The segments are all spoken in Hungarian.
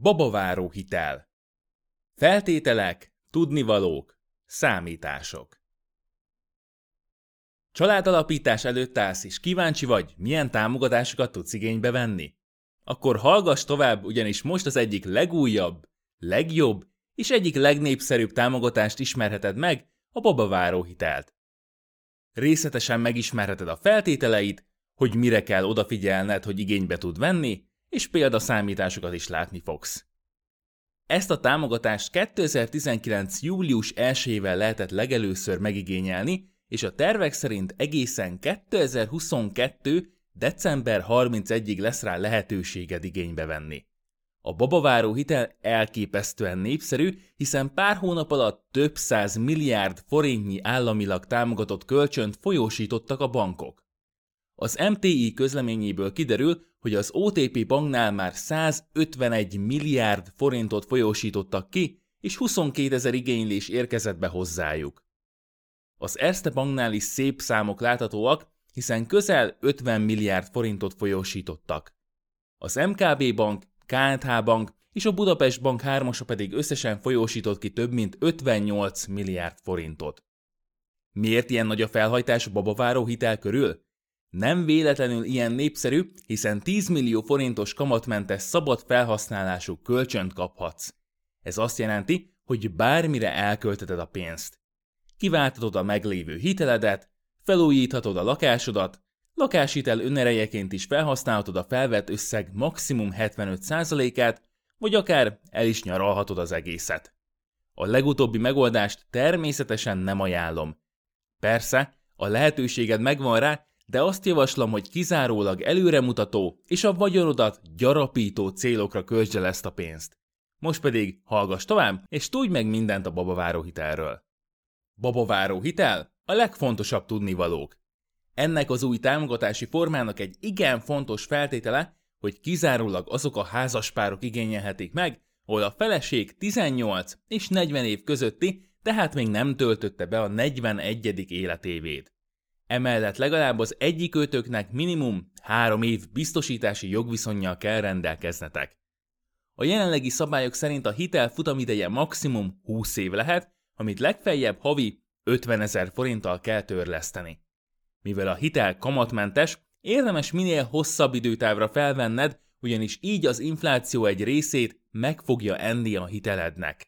Babaváró hitel. Feltételek, tudnivalók, számítások. Családalapítás előtt állsz és kíváncsi vagy, milyen támogatásokat tudsz igénybe venni? Akkor hallgass tovább, ugyanis most az egyik legújabb, legjobb és egyik legnépszerűbb támogatást ismerheted meg, a babaváró hitelt. Részletesen megismerheted a feltételeit, hogy mire kell odafigyelned, hogy igénybe tud venni, és példaszámításokat is látni fogsz. Ezt a támogatást 2019. július 1-ével lehetett legelőször megigényelni, és a tervek szerint egészen 2022. december 31-ig lesz rá lehetőséged igénybe venni. A babaváró hitel elképesztően népszerű, hiszen pár hónap alatt több száz milliárd forintnyi államilag támogatott kölcsönt folyósítottak a bankok. Az MTI közleményéből kiderül, hogy az OTP banknál már 151 milliárd forintot folyósítottak ki, és 22 ezer igénylés érkezett be hozzájuk. Az Erste banknál is szép számok láthatóak, hiszen közel 50 milliárd forintot folyósítottak. Az MKB bank, KNH bank és a Budapest bank hármasa pedig összesen folyósított ki több mint 58 milliárd forintot. Miért ilyen nagy a felhajtás a babaváró hitel körül? Nem véletlenül ilyen népszerű, hiszen 10 millió forintos kamatmentes szabad felhasználású kölcsönt kaphatsz. Ez azt jelenti, hogy bármire elkölteted a pénzt. Kiváltatod a meglévő hiteledet, felújíthatod a lakásodat, lakáshitel önerejeként is felhasználhatod a felvett összeg maximum 75%-át, vagy akár el is nyaralhatod az egészet. A legutóbbi megoldást természetesen nem ajánlom. Persze, a lehetőséged megvan rá, de azt javaslom, hogy kizárólag előremutató és a vagyonodat gyarapító célokra költsd el ezt a pénzt. Most pedig hallgass tovább, és tudj meg mindent a babaváró hitelről. Babaváró hitel? A legfontosabb tudnivalók. Ennek az új támogatási formának egy igen fontos feltétele, hogy kizárólag azok a házaspárok igényelhetik meg, ahol a feleség 18 és 40 év közötti, tehát még nem töltötte be a 41. életévét. Emellett legalább az egyik őtöknek minimum három év biztosítási jogviszonyjal kell rendelkeznetek. A jelenlegi szabályok szerint a hitel futamideje maximum 20 év lehet, amit legfeljebb havi 50 ezer forinttal kell törleszteni. Mivel a hitel kamatmentes, érdemes minél hosszabb időtávra felvenned, ugyanis így az infláció egy részét meg fogja enni a hitelednek.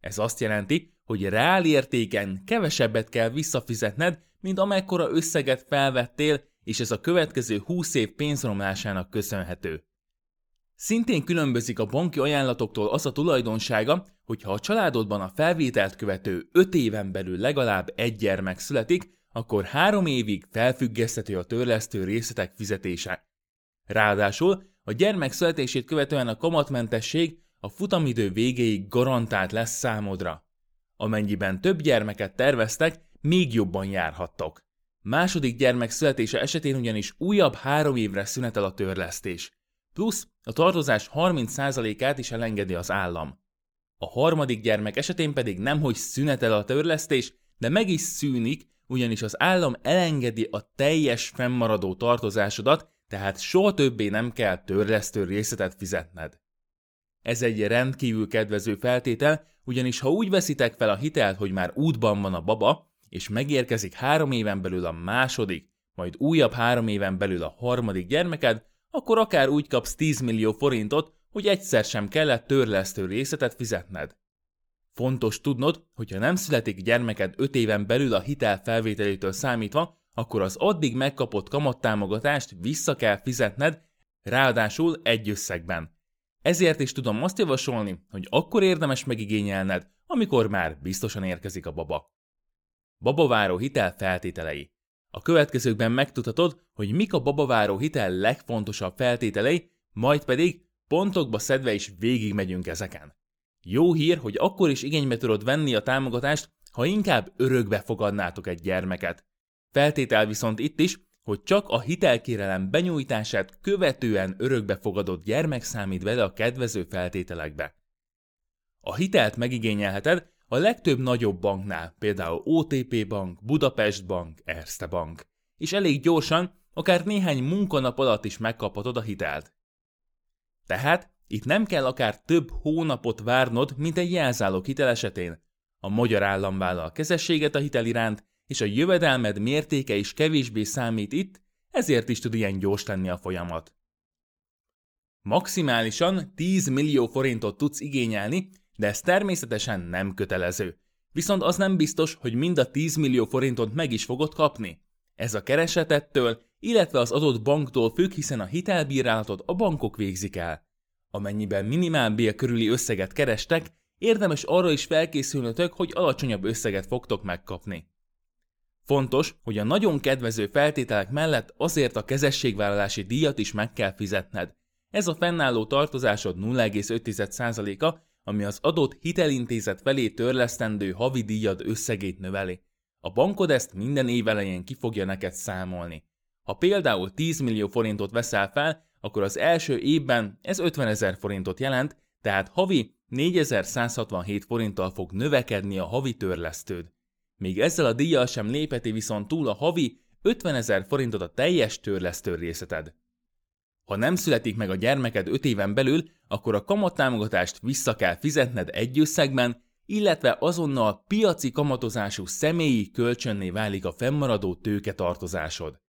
Ez azt jelenti, hogy reál értéken kevesebbet kell visszafizetned, mint amekkora összeget felvettél, és ez a következő 20 év pénzromlásának köszönhető. Szintén különbözik a banki ajánlatoktól az a tulajdonsága, hogy ha a családodban a felvételt követő 5 éven belül legalább egy gyermek születik, akkor három évig felfüggeszthető a törlesztő részletek fizetése. Ráadásul a gyermek születését követően a kamatmentesség a futamidő végéig garantált lesz számodra. Amennyiben több gyermeket terveztek, még jobban járhattok. Második gyermek születése esetén ugyanis újabb három évre szünetel a törlesztés. Plusz a tartozás 30%-át is elengedi az állam. A harmadik gyermek esetén pedig nemhogy szünetel a törlesztés, de meg is szűnik, ugyanis az állam elengedi a teljes fennmaradó tartozásodat, tehát soha többé nem kell törlesztő részletet fizetned. Ez egy rendkívül kedvező feltétel, ugyanis ha úgy veszitek fel a hitelt, hogy már útban van a baba, és megérkezik három éven belül a második, majd újabb három éven belül a harmadik gyermeked, akkor akár úgy kapsz 10 millió forintot, hogy egyszer sem kellett törlesztő részletet fizetned. Fontos tudnod, hogy ha nem születik gyermeked 5 éven belül a hitel felvételétől számítva, akkor az addig megkapott kamattámogatást vissza kell fizetned, ráadásul egy összegben. Ezért is tudom azt javasolni, hogy akkor érdemes megigényelned, amikor már biztosan érkezik a baba. Babaváró hitel feltételei. A következőkben megtudhatod, hogy mik a babaváró hitel legfontosabb feltételei, majd pedig pontokba szedve is végigmegyünk ezeken. Jó hír, hogy akkor is igénybe tudod venni a támogatást, ha inkább örökbe fogadnátok egy gyermeket. Feltétel viszont itt is, hogy csak a hitelkérelem benyújtását követően örökbefogadott gyermek számít vele a kedvező feltételekbe. A hitelt megigényelheted a legtöbb nagyobb banknál, például OTP Bank, Budapest Bank, Erste Bank, és elég gyorsan, akár néhány munkanap alatt is megkaphatod a hitelt. Tehát Itt nem kell akár több hónapot várnod, mint egy jelzálók hitel esetén. A magyar állam vállal kezességet a hitel iránt, és a jövedelmed mértéke is kevésbé számít itt, ezért is tud ilyen gyors lenni a folyamat. Maximálisan 10 millió forintot tudsz igényelni, de ez természetesen nem kötelező. Viszont az nem biztos, hogy mind a 10 millió forintot meg is fogod kapni. Ez a keresetettől, illetve az adott banktól függ, hiszen a hitelbírálatot a bankok végzik el. Amennyiben minimálbér körüli összeget kerestek, érdemes arra is felkészülnötök, hogy alacsonyabb összeget fogtok megkapni. Fontos, hogy a nagyon kedvező feltételek mellett azért a kezességvállalási díjat is meg kell fizetned. Ez a fennálló tartozásod 0,5%-a, ami az adott hitelintézet felé törlesztendő havi díjad összegét növeli. A bankod ezt minden év elején ki fogja neked számolni. Ha például 10 millió forintot veszel fel, akkor az első évben ez 50 ezer forintot jelent, tehát havi 4167 forinttal fog növekedni a havi törlesztőd. Még ezzel a díjjal sem lépeti viszont túl a havi 50 ezer forintot a teljes törlesztő részleted. Ha nem születik meg a gyermeked 5 éven belül, akkor a kamattámogatást vissza kell fizetned egy összegben, illetve azonnal piaci kamatozású személyi kölcsönné válik a fennmaradó tőketartozásod.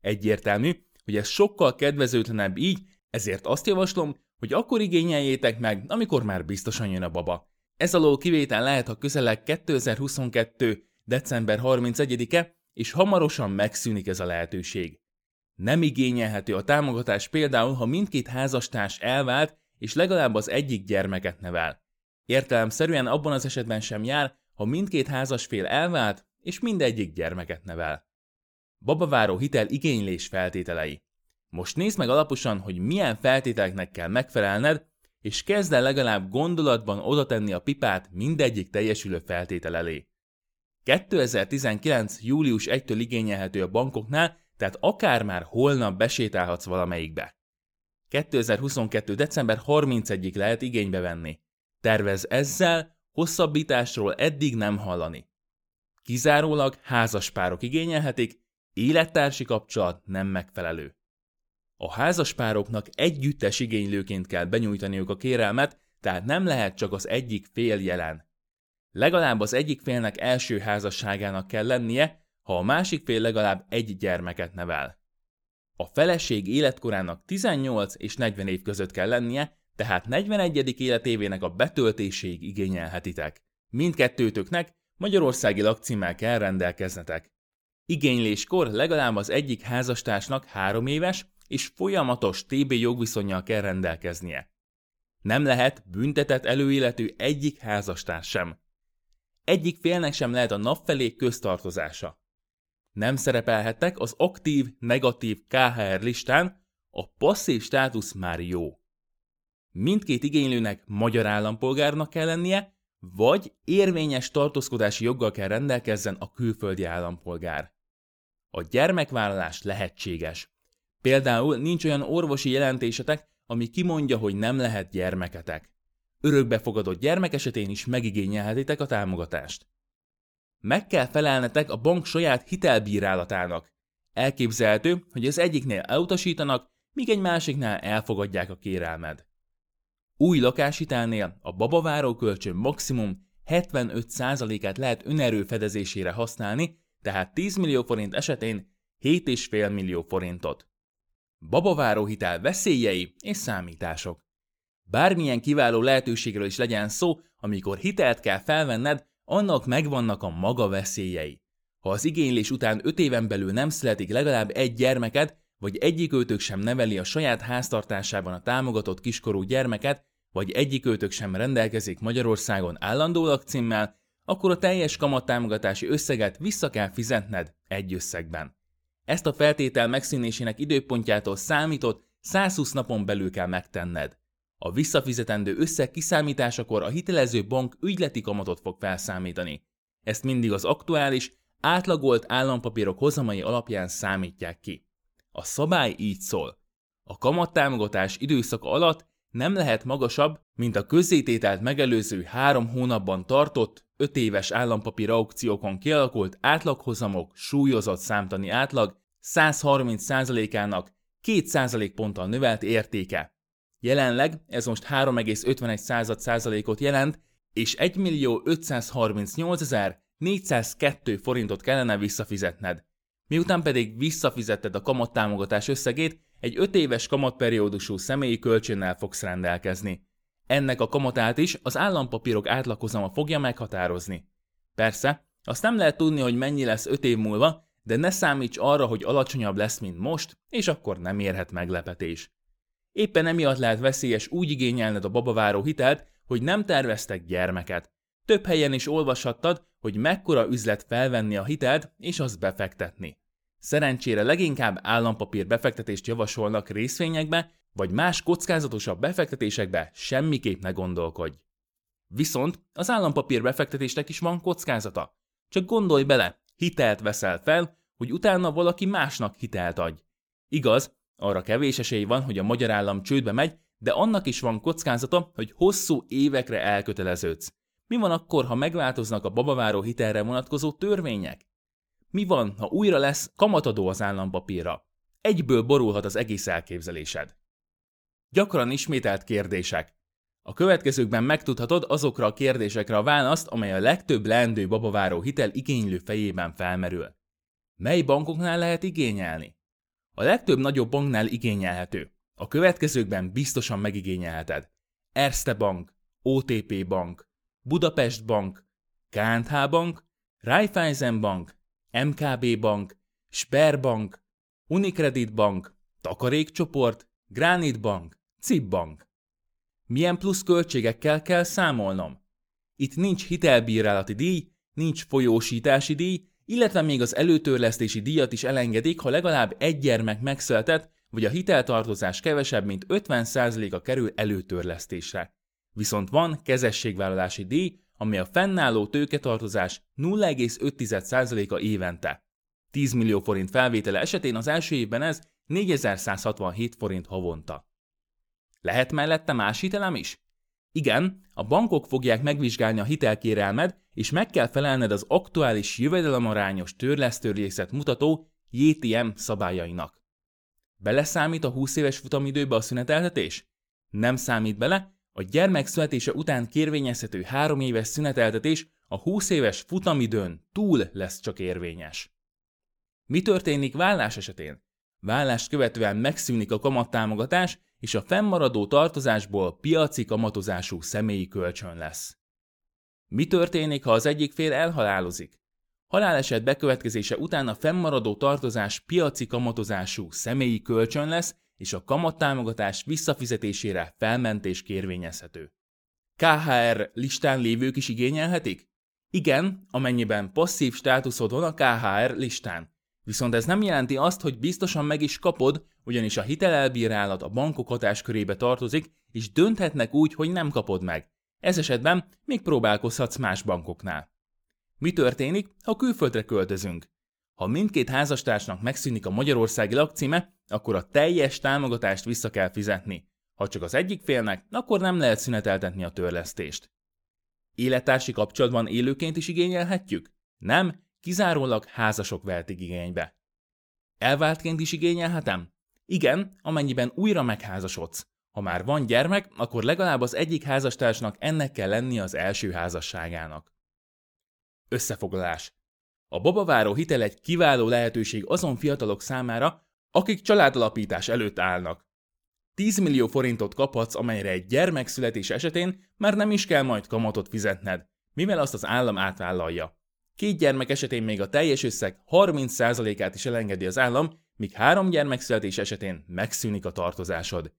Egyértelmű, hogy ez sokkal kedvezőtlenebb így, ezért azt javaslom, hogy akkor igényeljétek meg, amikor már biztosan jön a baba. Ez alól kivétel lehet, ha közeleg 2022. december 31-e, és hamarosan megszűnik ez a lehetőség. Nem igényelhető a támogatás például, ha mindkét házastárs elvált, és legalább az egyik gyermeket nevel. Értelemszerűen abban az esetben sem jár, ha mindkét házasfél elvált, és mindegyik gyermeket nevel. Babaváró hitel igénylés feltételei. Most nézd meg alaposan, hogy milyen feltételeknek kell megfelelned, és kezd el legalább gondolatban oda tenni a pipát mindegyik teljesülő feltétel elé. 2019. július 1-től igényelhető a bankoknál, tehát akár már holnap besétálhatsz valamelyikbe. 2022. december 31-ig lehet igénybe venni. Tervez ezzel, hosszabbításról eddig nem hallani. Kizárólag házaspárok igényelhetik, élettársi kapcsolat nem megfelelő. A házaspároknak együttes igénylőként kell benyújtaniuk a kérelmet, tehát nem lehet csak az egyik fél jelen. Legalább az egyik félnek első házasságának kell lennie, ha a másik fél legalább egy gyermeket nevel. A feleség életkorának 18 és 40 év között kell lennie, tehát 41. életévének a betöltéséig igényelhetitek. Mindkettőtöknek magyarországi lakcímmel kell rendelkeznetek. Igényléskor legalább az egyik házastársnak három éves és folyamatos TB jogviszonyjal kell rendelkeznie. Nem lehet büntetett előéletű egyik házastárs sem. Egyik félnek sem lehet a nap felé köztartozása. Nem szerepelhettek az aktív, negatív KHR listán, a passzív státusz már jó. Mindkét igénylőnek magyar állampolgárnak kell lennie, vagy érvényes tartózkodási joggal kell rendelkezzen a külföldi állampolgár. A gyermekvállalás lehetséges. Például nincs olyan orvosi jelentésetek, ami kimondja, hogy nem lehet gyermeketek. Örökbefogadott gyermek esetén is megigényelhetitek a támogatást. Meg kell felelnetek a bank saját hitelbírálatának. Elképzelhető, hogy az egyiknél elutasítanak, míg egy másiknál elfogadják a kérelmed. Új lakáshitelnél a babaváró kölcsön maximum 75%-át lehet önerő fedezésére használni, tehát 10 millió forint esetén 7,5 millió forintot. Babaváró hitel veszélyei és számítások. Bármilyen kiváló lehetőségről is legyen szó, amikor hitelt kell felvenned, annak megvannak a maga veszélyei. Ha az igénylés után 5 éven belül nem születik legalább egy gyermeked, vagy egyikőtök sem neveli a saját háztartásában a támogatott kiskorú gyermeket, vagy egyikőtök sem rendelkezik Magyarországon állandó lakcímmel, akkor a teljes kamattámogatási összeget vissza kell fizetned egy összegben. Ezt a feltétel megszűnésének időpontjától számított 120 napon belül kell megtenned. A visszafizetendő összeg kiszámításakor a hitelező bank ügyleti kamatot fog felszámítani. Ezt mindig az aktuális, átlagolt állampapírok hozamai alapján számítják ki. A szabály így szól. A kamattámogatás időszaka alatt nem lehet magasabb, mint a közzétételt megelőző három hónapban tartott, 5 éves állampapír aukciókon kialakult átlaghozamok súlyozott számtani átlag 130%-ának 2% ponttal növelt értéke. Jelenleg ez most 3,51 százalékot jelent, és 1 millió 538 402 forintot kellene visszafizetned. Miután pedig visszafizetted a kamattámogatás összegét, egy 5 éves kamatperiódusú személyi kölcsönnel fogsz rendelkezni. Ennek a kamatát is az állampapírok átlagozama fogja meghatározni. Persze, azt nem lehet tudni, hogy mennyi lesz 5 év múlva, de ne számíts arra, hogy alacsonyabb lesz, mint most, és akkor nem érhet meglepetés. Éppen emiatt lehet veszélyes úgy igényelned a babaváró hitelt, hogy nem terveztek gyermeket. Több helyen is olvashattad, hogy mekkora üzlet felvenni a hitelt és azt befektetni. Szerencsére leginkább állampapír befektetést javasolnak részvényekbe, vagy más kockázatosabb befektetésekbe semmiképp ne gondolkodj. Viszont az állampapír befektetésnek is van kockázata. Csak gondolj bele, hitelt veszel fel, hogy utána valaki másnak hitelt adj. Igaz, arra kevés esély van, hogy a magyar állam csődbe megy, de annak is van kockázata, hogy hosszú évekre elköteleződsz. Mi van akkor, ha megváltoznak a babaváró hitelre vonatkozó törvények? Mi van, ha újra lesz kamatadó az állampapírra? Egyből borulhat az egész elképzelésed. Gyakran ismételt kérdések. A következőkben megtudhatod azokra a kérdésekre a választ, amely a legtöbb leendő babaváró hitel igénylő fejében felmerül. Mely bankoknál lehet igényelni? A legtöbb nagyobb banknál igényelhető. A következőkben biztosan megigényelheted. Erste Bank, OTP Bank, Budapest Bank, KNH Bank, Raiffeisen Bank, MKB Bank, Sperbank, Unicredit Bank, Takarékcsoport, Granit Bank, CIP Bank. Milyen plusz költségekkel kell számolnom? Itt nincs hitelbírálati díj, nincs folyósítási díj, illetve még az előtörlesztési díjat is elengedik, ha legalább egy gyermek megszületett, vagy a hiteltartozás kevesebb, mint 50%-a kerül előtörlesztésre. Viszont van kezességvállalási díj, ami a fennálló tőketartozás 0,5%-a évente. 10 millió forint felvétele esetén az első évben ez 4167 forint havonta. Lehet mellette más hitelem is? Igen, a bankok fogják megvizsgálni a hitelkérelmed, és meg kell felelned az aktuális jövedelemarányos törlesztőrészet mutató JTM szabályainak. Beleszámít a 20 éves futamidőbe a szüneteltetés? Nem számít bele, a gyermek születése után kérvényezhető 3 éves szüneteltetés a 20 éves futamidőn túl lesz csak érvényes. Mi történik vállás esetén? Vállást követően megszűnik a kamattámogatás, és a fennmaradó tartozásból piaci kamatozású személyi kölcsön lesz. Mi történik, ha az egyik fél elhalálozik? Haláleset bekövetkezése után a fennmaradó tartozás piaci kamatozású személyi kölcsön lesz, és a kamattámogatás visszafizetésére felmentés kérvényezhető. KHR listán lévők is igényelhetik? Igen, amennyiben passzív státuszod van a KHR listán. Viszont ez nem jelenti azt, hogy biztosan meg is kapod, ugyanis a hitelelbírálat a bankok hatáskörébe tartozik, és dönthetnek úgy, hogy nem kapod meg. Ez esetben még próbálkozhatsz más bankoknál. Mi történik, ha külföldre költözünk? Ha mindkét házastársnak megszűnik a magyarországi lakcíme, akkor a teljes támogatást vissza kell fizetni. Ha csak az egyik félnek, akkor nem lehet szüneteltetni a törlesztést. Élettársi kapcsolatban élőként is igényelhetjük? Nem, kizárólag házasok vehetik igénybe. Elváltként is igényelhetem? Igen, amennyiben újra megházasodsz. Ha már van gyermek, akkor legalább az egyik házastársnak ennek kell lenni az első házasságának. Összefoglalás. A babaváró hitel egy kiváló lehetőség azon fiatalok számára, akik családalapítás előtt állnak. 10 millió forintot kaphatsz, amelyre egy gyermek születés esetén már nem is kell majd kamatot fizetned, mivel azt az állam átvállalja. Két gyermek esetén még a teljes összeg 30%-át is elengedi az állam, míg három gyermek születés esetén megszűnik a tartozásod.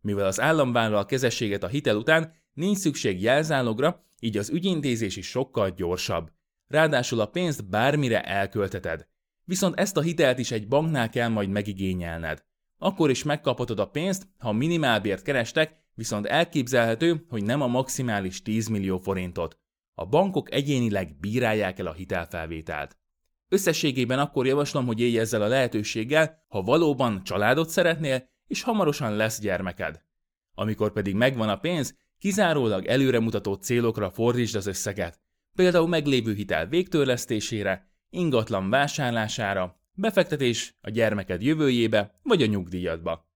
Mivel az állam vállal kezességet a hitel után, nincs szükség jelzálogra, így az ügyintézés is sokkal gyorsabb. Ráadásul a pénzt bármire elkölteted. Viszont ezt a hitelt is egy banknál kell majd megigényelned. Akkor is megkaphatod a pénzt, ha minimálbért kerestek, viszont elképzelhető, hogy nem a maximális 10 millió forintot. A bankok egyénileg bírálják el a hitelfelvételt. Összességében akkor javaslom, hogy élj ezzel a lehetőséggel, ha valóban családot szeretnél, és hamarosan lesz gyermeked. Amikor pedig megvan a pénz, kizárólag előremutató célokra fordítsd az összeget, például meglévő hitel végtörlesztésére, ingatlan vásárlására, befektetés a gyermeked jövőjébe vagy a nyugdíjadba.